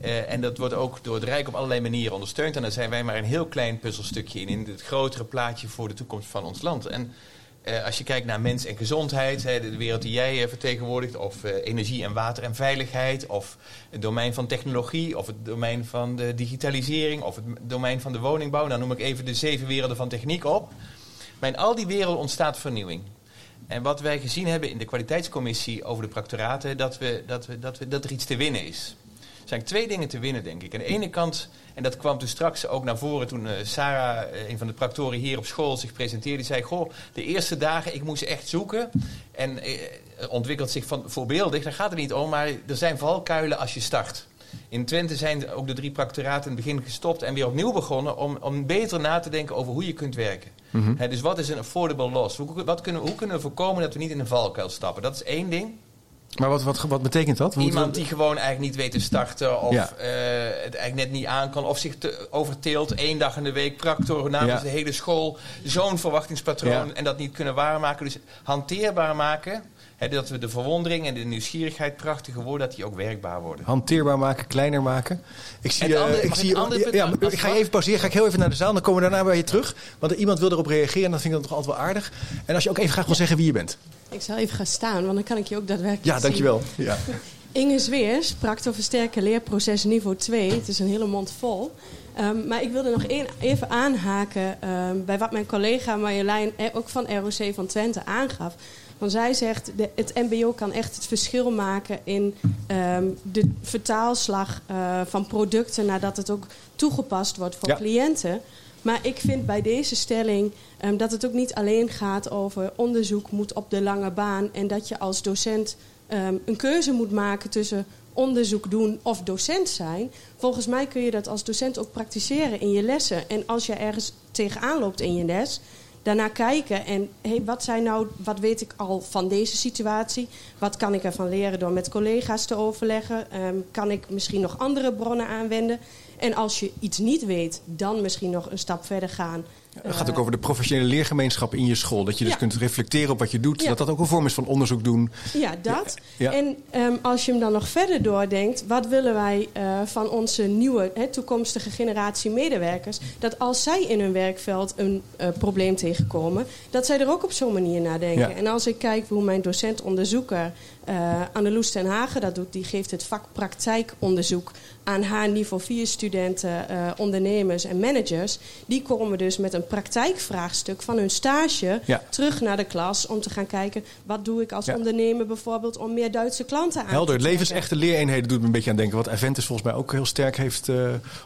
Eh, en dat wordt ook door het Rijk op allerlei manieren ondersteund. En daar zijn wij maar een heel klein puzzelstukje in. In het grotere plaatje voor de toekomst van ons land. En eh, als je kijkt naar mens en gezondheid, hè, de, wereld die jij eh, vertegenwoordigt, of eh, energie en water en veiligheid, of het domein van technologie, of het domein van de digitalisering, of het domein van de woningbouw, dan noem ik even de zeven werelden van techniek op. Maar in al die werelden ontstaat vernieuwing. En wat wij gezien hebben in de kwaliteitscommissie over de practoraten, dat, we, dat, we, dat, we, dat er iets te winnen is. Er zijn twee dingen te winnen, denk ik. Aan de ene kant, en dat kwam toen straks ook naar voren toen eh, Sarah, eh, een van de practoren hier op school, zich presenteerde. Die zei, goh, de eerste dagen, ik moest echt zoeken. En eh, ontwikkelt zich van, voorbeeldig, daar gaat het niet om, maar er zijn valkuilen als je start. In Twente zijn ook de drie practoraten in het begin gestopt en weer opnieuw begonnen om, om beter na te denken over hoe je kunt werken. Mhm. Dus wat is een affordable loss? Hoe, wat kunnen, hoe kunnen we voorkomen dat we niet in een valkuil stappen? Dat is één ding. Maar wat, wat, wat betekent dat? Iemand die gewoon eigenlijk niet weet te starten of Ja. eh, het eigenlijk net niet aan kan of zich te overteelt één dag in de week practor namens Ja. de hele school zo'n verwachtingspatroon Ja. en dat niet kunnen waarmaken. Dus hanteerbaar maken, dat we de verwondering en de nieuwsgierigheid prachtige woorden dat die ook werkbaar worden. Hanteerbaar maken, kleiner maken. Ik zie, eh, andere- ik zie ja, ja, ik ga je even pauzeren. Ga ik heel even naar de zaal. Dan komen we daarna bij je terug. Want er iemand wil erop reageren. En dat vind ik dan toch altijd wel aardig. En als je ook even graag wil zeggen wie je bent. Ik zal even gaan staan, want dan kan ik je ook daadwerkelijk Ja, zien. dankjewel. Ja. Inge Zweers, Practo Versterken Leerproces niveau 2. Het is een hele mond vol. Ehm, maar ik wilde nog één- even aanhaken ehm, bij wat mijn collega Marjolein, eh, ook van ROC van Twente, aangaf. Want zij zegt, de, het mbo kan echt het verschil maken in ehm, de vertaalslag eh, van producten... nadat het ook toegepast wordt voor Ja. cliënten. Maar ik vind bij deze stelling ehm, dat het ook niet alleen gaat over onderzoek moet op de lange baan. En dat je als docent ehm, een keuze moet maken tussen onderzoek doen of docent zijn. Volgens mij kun je dat als docent ook praktiseren in je lessen. En als je ergens tegenaan loopt in je les, daarna kijken en hey, wat, zijn nou, wat weet ik al van deze situatie? Wat kan ik ervan leren door met collega's te overleggen? Ehm, kan ik misschien nog andere bronnen aanwenden? En als je iets niet weet, dan misschien nog een stap verder gaan. Het gaat ook over de professionele leergemeenschap in je school. Dat je dus Ja. kunt reflecteren op wat je doet. Ja. Dat dat ook een vorm is van onderzoek doen. Ja, dat. Ja. En ehm, als je hem dan nog verder doordenkt, wat willen wij eh, van onze nieuwe, toekomstige generatie medewerkers? Dat als zij in hun werkveld een eh, probleem tegenkomen, dat zij er ook op zo'n manier naar denken. En als ik kijk hoe mijn docent-onderzoeker eh Anneloes ten Hagen dat doet, die geeft het vak praktijkonderzoek aan haar niveau 4 studenten, eh, ondernemers en managers. Die komen dus met een praktijkvraagstuk van hun stage Ja. terug naar de klas om te gaan kijken wat doe ik als Ja. ondernemer bijvoorbeeld om meer Duitse klanten aan Helder, te trekken. levensechte leereenheden doet me een beetje aan denken. Wat Aventus volgens mij ook heel sterk heeft eh,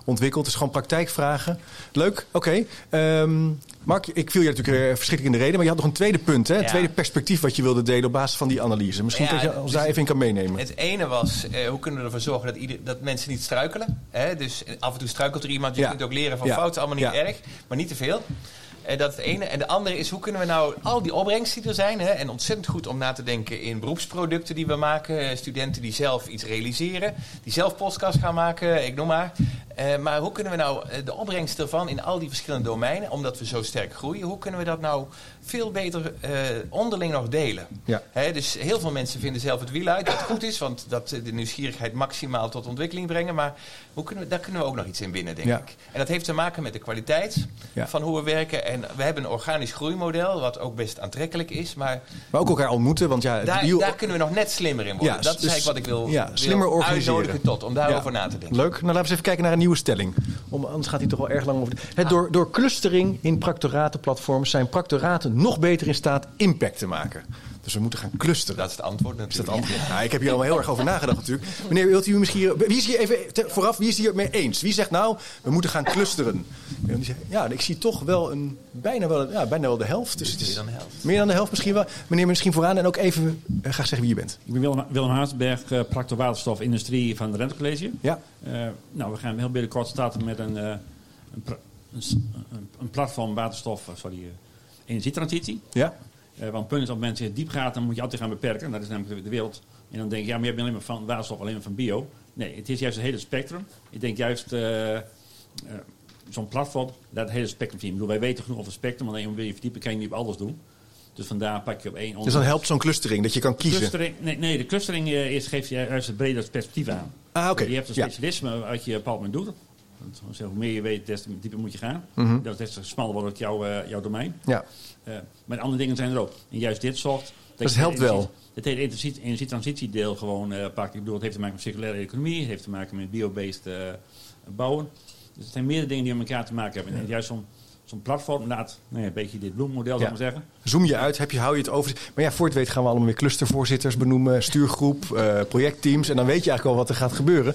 ontwikkeld. Het is gewoon praktijkvragen. Leuk, oké. Ehm, Mark, ik viel je natuurlijk eh, verschrikkelijk in de reden. Maar je had nog een tweede punt, hè? Een Ja. tweede perspectief wat je wilde delen op basis van die analyse. Misschien Ja, dat je ons daar even in kan meenemen. Het ene was, eh, hoe kunnen we ervoor zorgen dat, ieder, dat mensen niet struikelen? Hè? Dus af en toe struikelt er iemand. Je Ja. kunt ook leren van Ja. fouten, allemaal niet erg. Maar niet te veel. Eh, dat is het ene. En de andere is, hoe kunnen we nou al die opbrengsten die er zijn... Hè, en ontzettend goed om na te denken in beroepsproducten die we maken... eh, studenten die zelf iets realiseren, die zelf podcast gaan maken, ik noem maar. Eh, maar hoe kunnen we nou de opbrengst ervan in al die verschillende domeinen... omdat we zo sterk groeien, hoe kunnen we dat nou veel beter eh, onderling nog delen? Ja. Dus heel veel mensen vinden zelf het wiel uit, wat goed is... want dat eh, de nieuwsgierigheid maximaal tot ontwikkeling brengen. Maar hoe kunnen we, daar kunnen we ook nog iets in winnen, denk Ja. ik. En dat heeft te maken met de kwaliteit Ja. van hoe we werken. En we hebben een organisch groeimodel, wat ook best aantrekkelijk is. Maar Maar ook elkaar ontmoeten, want ja... daar, die- daar kunnen we nog net slimmer in worden. Ja, dat is dus- eigenlijk wat ik wil, ja, wil slimmer organiseren. uitnodigen tot, om daarover Ja. na te denken. Leuk. Nou, laten we eens even kijken naar een nieuwe stelling. Om, anders gaat hij toch wel erg lang over. Het, door, door clustering in practoratenplatforms zijn practoraten nog beter in staat impact te maken. Dus we moeten gaan clusteren. Dat is het antwoord Is dat natuurlijk. antwoord? Nou, ik heb hier allemaal heel erg over nagedacht natuurlijk. Meneer, wilt u misschien... Wie is hier even te- vooraf, wie is hier mee eens? Wie zegt nou, we moeten gaan clusteren? En die zegt, Ja, ik zie toch wel een, bijna, wel, ja, bijna wel de helft. Dus het is Meer dan de helft. Meer dan de helft misschien wel. Meneer, misschien vooraan en ook even eh, graag zeggen wie je bent. Ik ben Willem, Willem Haasberg, uh, practor waterstof industrie van de Rentecollege. Ja. Eh, nou, we gaan heel binnenkort starten met een, eh, een, pra- een, platform waterstof, eh, sorry, eh, energietransitie. Ja. Eh, want het punt is, op mensen het diep gaat, dan moet je altijd gaan beperken. Dat is namelijk de, wereld. En dan denk je, ja, maar je hebt alleen maar van waterstof, alleen maar van bio. Nee, het is juist het hele spectrum. Ik denk juist, eh, eh, zo'n platform, dat het hele spectrum zien. Ik bedoel, wij weten genoeg over het spectrum, alleen wil je verdiepen, kan je niet op alles doen. Dus vandaar pak je op één Dus dan helpt zo'n clustering, dat je kan kiezen. Clustering, nee, nee, de clustering is, geeft je juist een breder perspectief aan. Ah, oké. Je hebt een Ja. specialisme wat je op een bepaald moment doet. Want hoe meer je weet, des te dieper moet je gaan. Mhm. Dat des te smaller wordt het jouw, eh, jouw domein. Ja. Eh, maar andere dingen zijn er ook. En juist dit soort... Het je helpt wel. Het hele energie- energietransitiedeel gewoon eh pakt. Ik bedoel, het heeft te maken met circulaire economie. Het heeft te maken met biobased bouwen. Dus het zijn meerdere dingen die met elkaar te maken hebben. En juist zo'n zo'n platform laat nou ja, een beetje dit bloemmodel, zou ik maar zeggen. Zoom je uit, heb je, hou je het over. Maar ja, voor het weet gaan we allemaal weer clustervoorzitters benoemen, stuurgroep, projectteams. En dan weet je eigenlijk al wat er gaat gebeuren.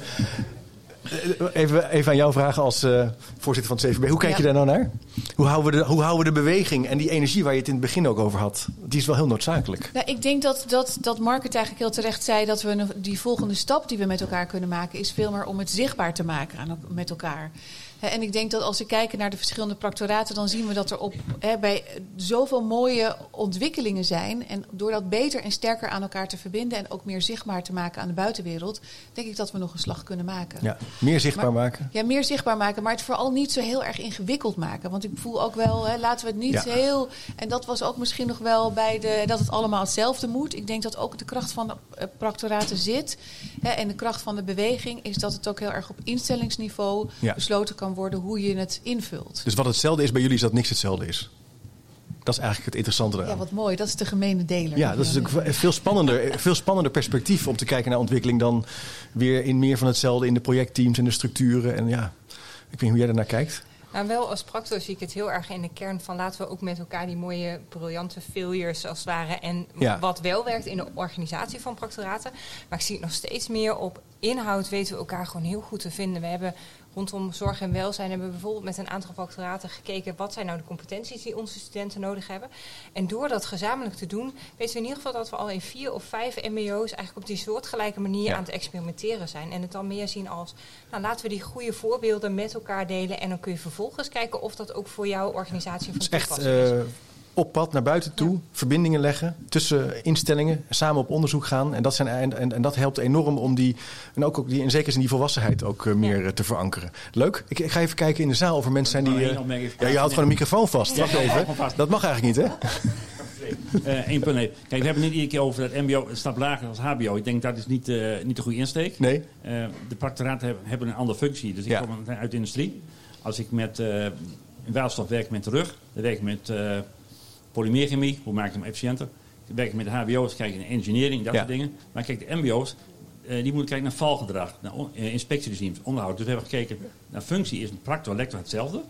Eh, Even, even aan jou vragen als eh, voorzitter van het CVB. Hoe kijk je Ja. daar nou naar? Hoe houden, we de, hoe houden we de beweging en die energie waar je het in het begin ook over had? Die is wel heel noodzakelijk. Nou, ik denk dat, dat, dat Mark het eigenlijk heel terecht zei... dat we die volgende stap die we met elkaar kunnen maken... is veel meer om het zichtbaar te maken aan, met elkaar. En ik denk dat als we kijken naar de verschillende practoraten... dan zien we dat er op, hè, bij zoveel mooie ontwikkelingen zijn... en door dat beter en sterker aan elkaar te verbinden... en ook meer zichtbaar te maken aan de buitenwereld... denk ik dat we nog een slag kunnen maken. Ja, meer zichtbaar Maar- maken. Ja, meer zichtbaar maken, maar het vooral niet zo heel erg ingewikkeld maken. Want ik voel ook wel, hè, laten we het niet Ja. heel. En dat was ook misschien nog wel bij de. dat het allemaal hetzelfde moet. Ik denk dat ook de kracht van de eh, practoraten zit. Hè, en de kracht van de beweging is dat het ook heel erg op instellingsniveau Ja. besloten kan worden hoe je het invult. Dus wat hetzelfde is bij jullie is dat niks hetzelfde is. Dat is eigenlijk het interessante Ja, wat mooi. Dat is de gemene deler. Ja, dat is natuurlijk een veel spannender, veel spannender perspectief om te kijken naar ontwikkeling dan weer in meer van hetzelfde in de projectteams en de structuren. En ja, ik weet niet hoe jij daarnaar kijkt. Nou, wel als practor zie ik het heel erg in de kern van laten we ook met elkaar die mooie, briljante failures als het ware. En Ja. wat wel werkt in de organisatie van practoraten. Maar ik zie het nog steeds meer op inhoud weten we elkaar gewoon heel goed te vinden. We hebben rondom zorg en welzijn hebben we bijvoorbeeld met een aantal factoraten gekeken wat zijn nou de competenties die onze studenten nodig hebben. En door dat gezamenlijk te doen, weten we in ieder geval dat we al in vier of vijf MBO's eigenlijk op die soortgelijke manier Ja. aan het experimenteren zijn. En het dan meer zien als, nou laten we die goede voorbeelden met elkaar delen. En dan kun je vervolgens kijken of dat ook voor jouw organisatie van is echt toepassing is. eh, op pad naar buiten toe, verbindingen leggen tussen instellingen, samen op onderzoek gaan. En dat, zijn, en, en, en dat helpt enorm om die, en ook, ook die, in zekere zin die volwassenheid ook eh, meer eh, te verankeren. Leuk. Ik, ik ga even kijken in de zaal of er mensen zijn die... Eh, ja, je houdt gewoon een microfoon vast. Ja, Wacht ja, even. Dat mag eigenlijk niet, hè? Eh, punt. nee. Kijk, we hebben het niet iedere keer over dat MBO een stap lager als HBO. Ik denk dat is niet, eh, niet de goede insteek. Nee. Eh, de practoraten hebben, hebben een andere functie. Dus ik Ja. kom uit de industrie. Als ik met eh waterstof werk met de rug, dan werk ik met eh polymeerchemie. Hoe maak ik hem efficiënter? Werk ik met de HBO's, kijk ik naar engineering, dat Ja. soort dingen. Maar kijk, de MBO's, eh, die moeten kijken naar valgedrag, naar eh, inspectieregimes, onderhoud. Dus we hebben gekeken naar functie is een practor lector hetzelfde.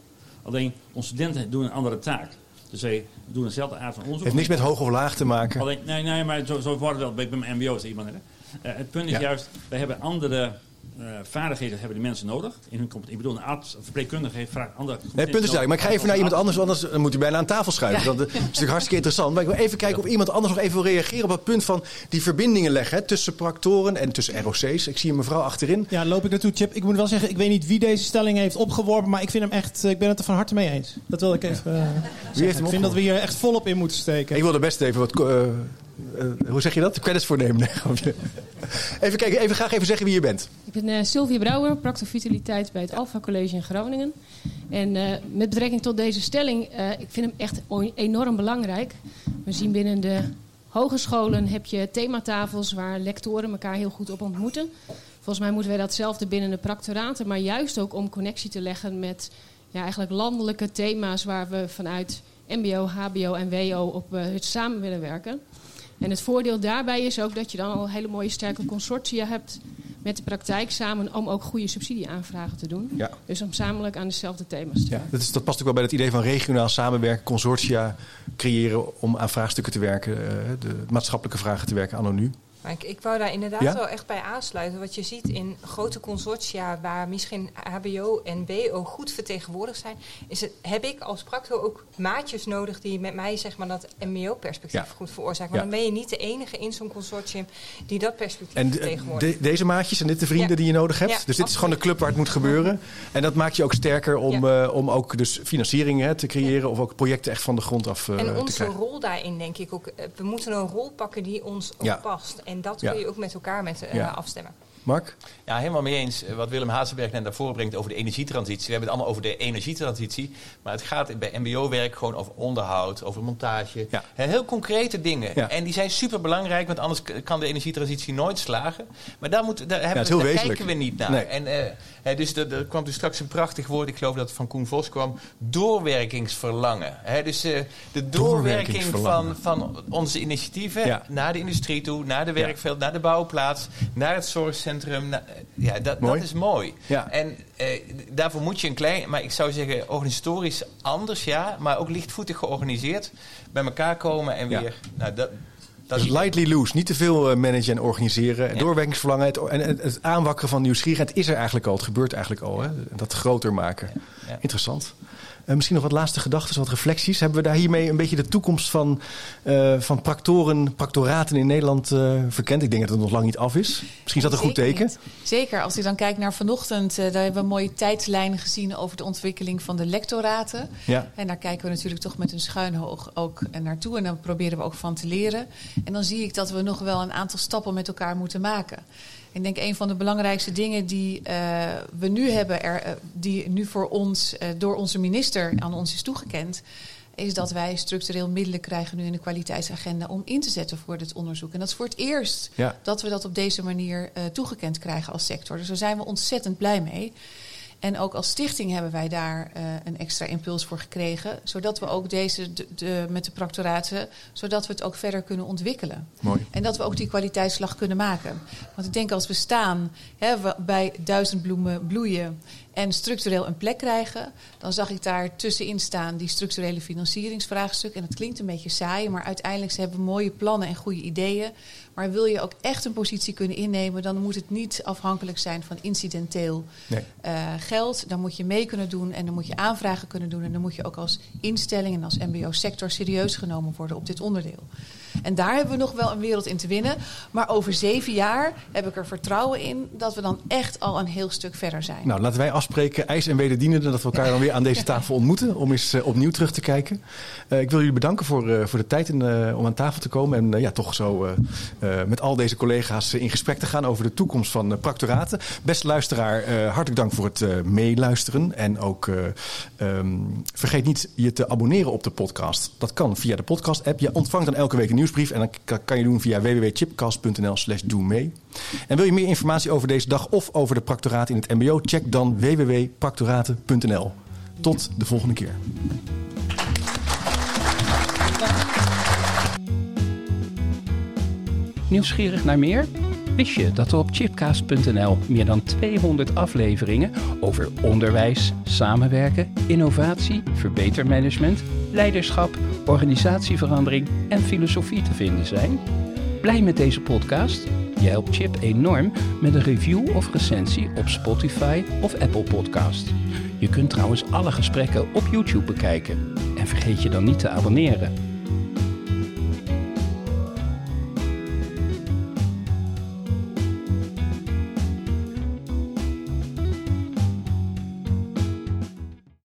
Alleen onze studenten doen een andere taak. Dus zij doen dezelfde aard van onderzoek. heeft niks met hoog of laag te maken. Alleen, nee, nee, maar zo, zo wordt het wel bij, bij mijn MBO's. Iemand, hè. Eh, het punt is Ja. juist, wij hebben andere vaardigheden hebben de mensen nodig. In hun, ik bedoel, een arts, een verpleegkundige heeft vaak andere Nee, punt is duidelijk. Maar ik ga even naar iemand anders, anders moet u bijna aan tafel schuiven. Dat is natuurlijk hartstikke interessant. Maar ik wil even kijken of iemand anders nog even wil reageren op het punt van die verbindingen leggen hè, tussen proctoren en tussen ROC's. Ik zie een mevrouw achterin. Ja, loop ik naartoe, Chip. Ik moet wel zeggen, ik weet niet wie deze stelling heeft opgeworpen, maar ik vind hem echt, eh, ik ben het er van harte mee eens. Dat wil ik even eh, zeggen. hem Ik vind dat we hier echt volop in moeten steken. Ik wil er best even wat. eh, eh, hoe zeg je dat? Credits voor nemen. Nee, grapje. even kijken, even graag even zeggen wie je bent. Ik ben eh, Sylvia Brouwer, Practor Vitaliteit bij het Alpha College in Groningen. En eh, met betrekking tot deze stelling, eh, ik vind hem echt enorm belangrijk. We zien binnen de hogescholen heb je thematafels waar lectoren elkaar heel goed op ontmoeten. Volgens mij moeten wij datzelfde binnen de practoraten, maar juist ook om connectie te leggen met ja, eigenlijk landelijke thema's waar we vanuit MBO, HBO en WO op eh, het samen willen werken. En het voordeel daarbij is ook dat je dan al hele mooie sterke consortia hebt met de praktijk samen om ook goede subsidieaanvragen te doen. Ja. Dus om samenlijk aan dezelfde thema's te Ja, dat, is, dat past ook wel bij het idee van regionaal samenwerken, consortia creëren om aan vraagstukken te werken, eh, de maatschappelijke vragen te werken nu. Maar ik, ik wou daar inderdaad Ja? wel echt bij aansluiten. Wat je ziet in grote consortia waar misschien HBO en BO goed vertegenwoordigd zijn, is het, heb ik als practo ook maatjes nodig die met mij zeg maar, dat MBO-perspectief Ja. goed veroorzaken. Want Ja. dan ben je niet de enige in zo'n consortium die dat perspectief En vertegenwoordigt. de- deze maatjes, zijn dit de vrienden die je nodig hebt? Dus dit is gewoon de club waar het moet gebeuren. En dat maakt je ook sterker om, eh, om ook dus financiering hè, te creëren of ook projecten echt van de grond af eh, en te onze krijgen. rol daarin denk ik ook, eh, we moeten een rol pakken die ons ook past. En dat kun je ook met elkaar met, eh, Ja. afstemmen. Mark? Ja, helemaal mee eens. Eh, Wat Willem Hazenberg net daarvoor brengt over de energietransitie. We hebben het allemaal over de energietransitie. Maar het gaat bij MBO-werk gewoon over onderhoud, over montage. Hè, Heel concrete dingen. Ja. En die zijn super belangrijk, want anders kan de energietransitie nooit slagen. Maar daar, moet, daar, hebben we, heel daar wezenlijk. kijken we niet naar. Nee. En, eh, dus er, er kwam dus straks een prachtig woord, ik geloof dat het van Koen Vos kwam. Doorwerkingsverlangen. Dus eh, de doorwerking van, van onze initiatieven Ja. naar de industrie toe, naar de werkveld, naar de bouwplaats, naar het zorgcentrum. na- ja, dat, Mooi. dat is mooi. Ja. En eh, daarvoor moet je een klein, maar ik zou zeggen organisatorisch anders, ja, maar ook lichtvoetig georganiseerd bij elkaar komen en weer. Nou, dat, dat is lightly loose, niet te veel eh, managen en organiseren. Doorwerkingsverlangen het, en het, het aanwakkeren van nieuwsgierigheid is er eigenlijk al. Het gebeurt eigenlijk al. Hè? Dat groter maken. Ja. Interessant. Eh, misschien nog wat laatste gedachten, wat reflecties. Hebben we daar hiermee een beetje de toekomst van, eh, van practoren, practoraten in Nederland eh, verkend? Ik denk dat het nog lang niet af is. Misschien is dat een goed teken. niet. Zeker, als je dan kijkt naar vanochtend, daar hebben we een mooie tijdslijn gezien over de ontwikkeling van de lectoraten. Ja. En daar kijken we natuurlijk toch met een schuin oog ook naartoe. En dan proberen we ook van te leren. En dan zie ik dat we nog wel een aantal stappen met elkaar moeten maken. Ik denk een van de belangrijkste dingen die eh, we nu hebben, er, eh, die nu voor ons eh, door onze minister aan ons is toegekend, is dat wij structureel middelen krijgen nu in de kwaliteitsagenda om in te zetten voor dit onderzoek. En dat is voor het eerst Ja. dat we dat op deze manier toegekend krijgen als sector. Dus daar zijn we ontzettend blij mee. En ook als stichting hebben wij daar eh, een extra impuls voor gekregen. Zodat we ook deze de, de- met de proctoraten, zodat we het ook verder kunnen ontwikkelen. Mooi. En dat we ook die kwaliteitsslag kunnen maken. Want ik denk als we staan hè, bij duizend bloemen bloeien. en structureel een plek krijgen, dan zag ik daar tussenin staan die structurele financieringsvraagstuk. En dat klinkt een beetje saai, maar uiteindelijk ze hebben mooie plannen en goede ideeën. Maar wil je ook echt een positie kunnen innemen, dan moet het niet afhankelijk zijn van incidenteel Nee. eh, geld. Dan moet je mee kunnen doen en dan moet je aanvragen kunnen doen. En dan moet je ook als instelling en als MBO-sector serieus genomen worden op dit onderdeel. En daar hebben we nog wel een wereld in te winnen. Maar over zeven jaar heb ik er vertrouwen in dat we dan echt al een heel stuk verder zijn. Nou, laten wij afspreken, ijs en wederdienenden, dat we elkaar dan weer aan deze tafel ontmoeten. Om eens eh, opnieuw terug te kijken. Eh, ik wil jullie bedanken voor, eh, voor de tijd om aan tafel te komen. En ja, toch zo met al deze collega's in gesprek te gaan over de toekomst van practoraten. Beste luisteraar, hartelijk dank voor het meeluisteren. En ook eh, ehm, vergeet niet je te abonneren op de podcast. Dat kan via de podcast-app. Je ontvangt dan elke week een nieuwsbrief. En dat kan je doen via www.chipcast.nl slash doe mee. En wil je meer informatie over deze dag of over de practoraten in het mbo? Check dan www.practoraten.nl. Tot de volgende keer. Nieuwsgierig naar meer? Wist je dat er op chipcast.nl meer dan 200 afleveringen over onderwijs, samenwerken, innovatie, verbetermanagement, leiderschap, organisatieverandering en filosofie te vinden zijn? Blij met deze podcast? Je helpt Chip enorm met een review of recensie op Spotify of Apple Podcast. Je kunt trouwens alle gesprekken op YouTube bekijken. En vergeet je dan niet te abonneren.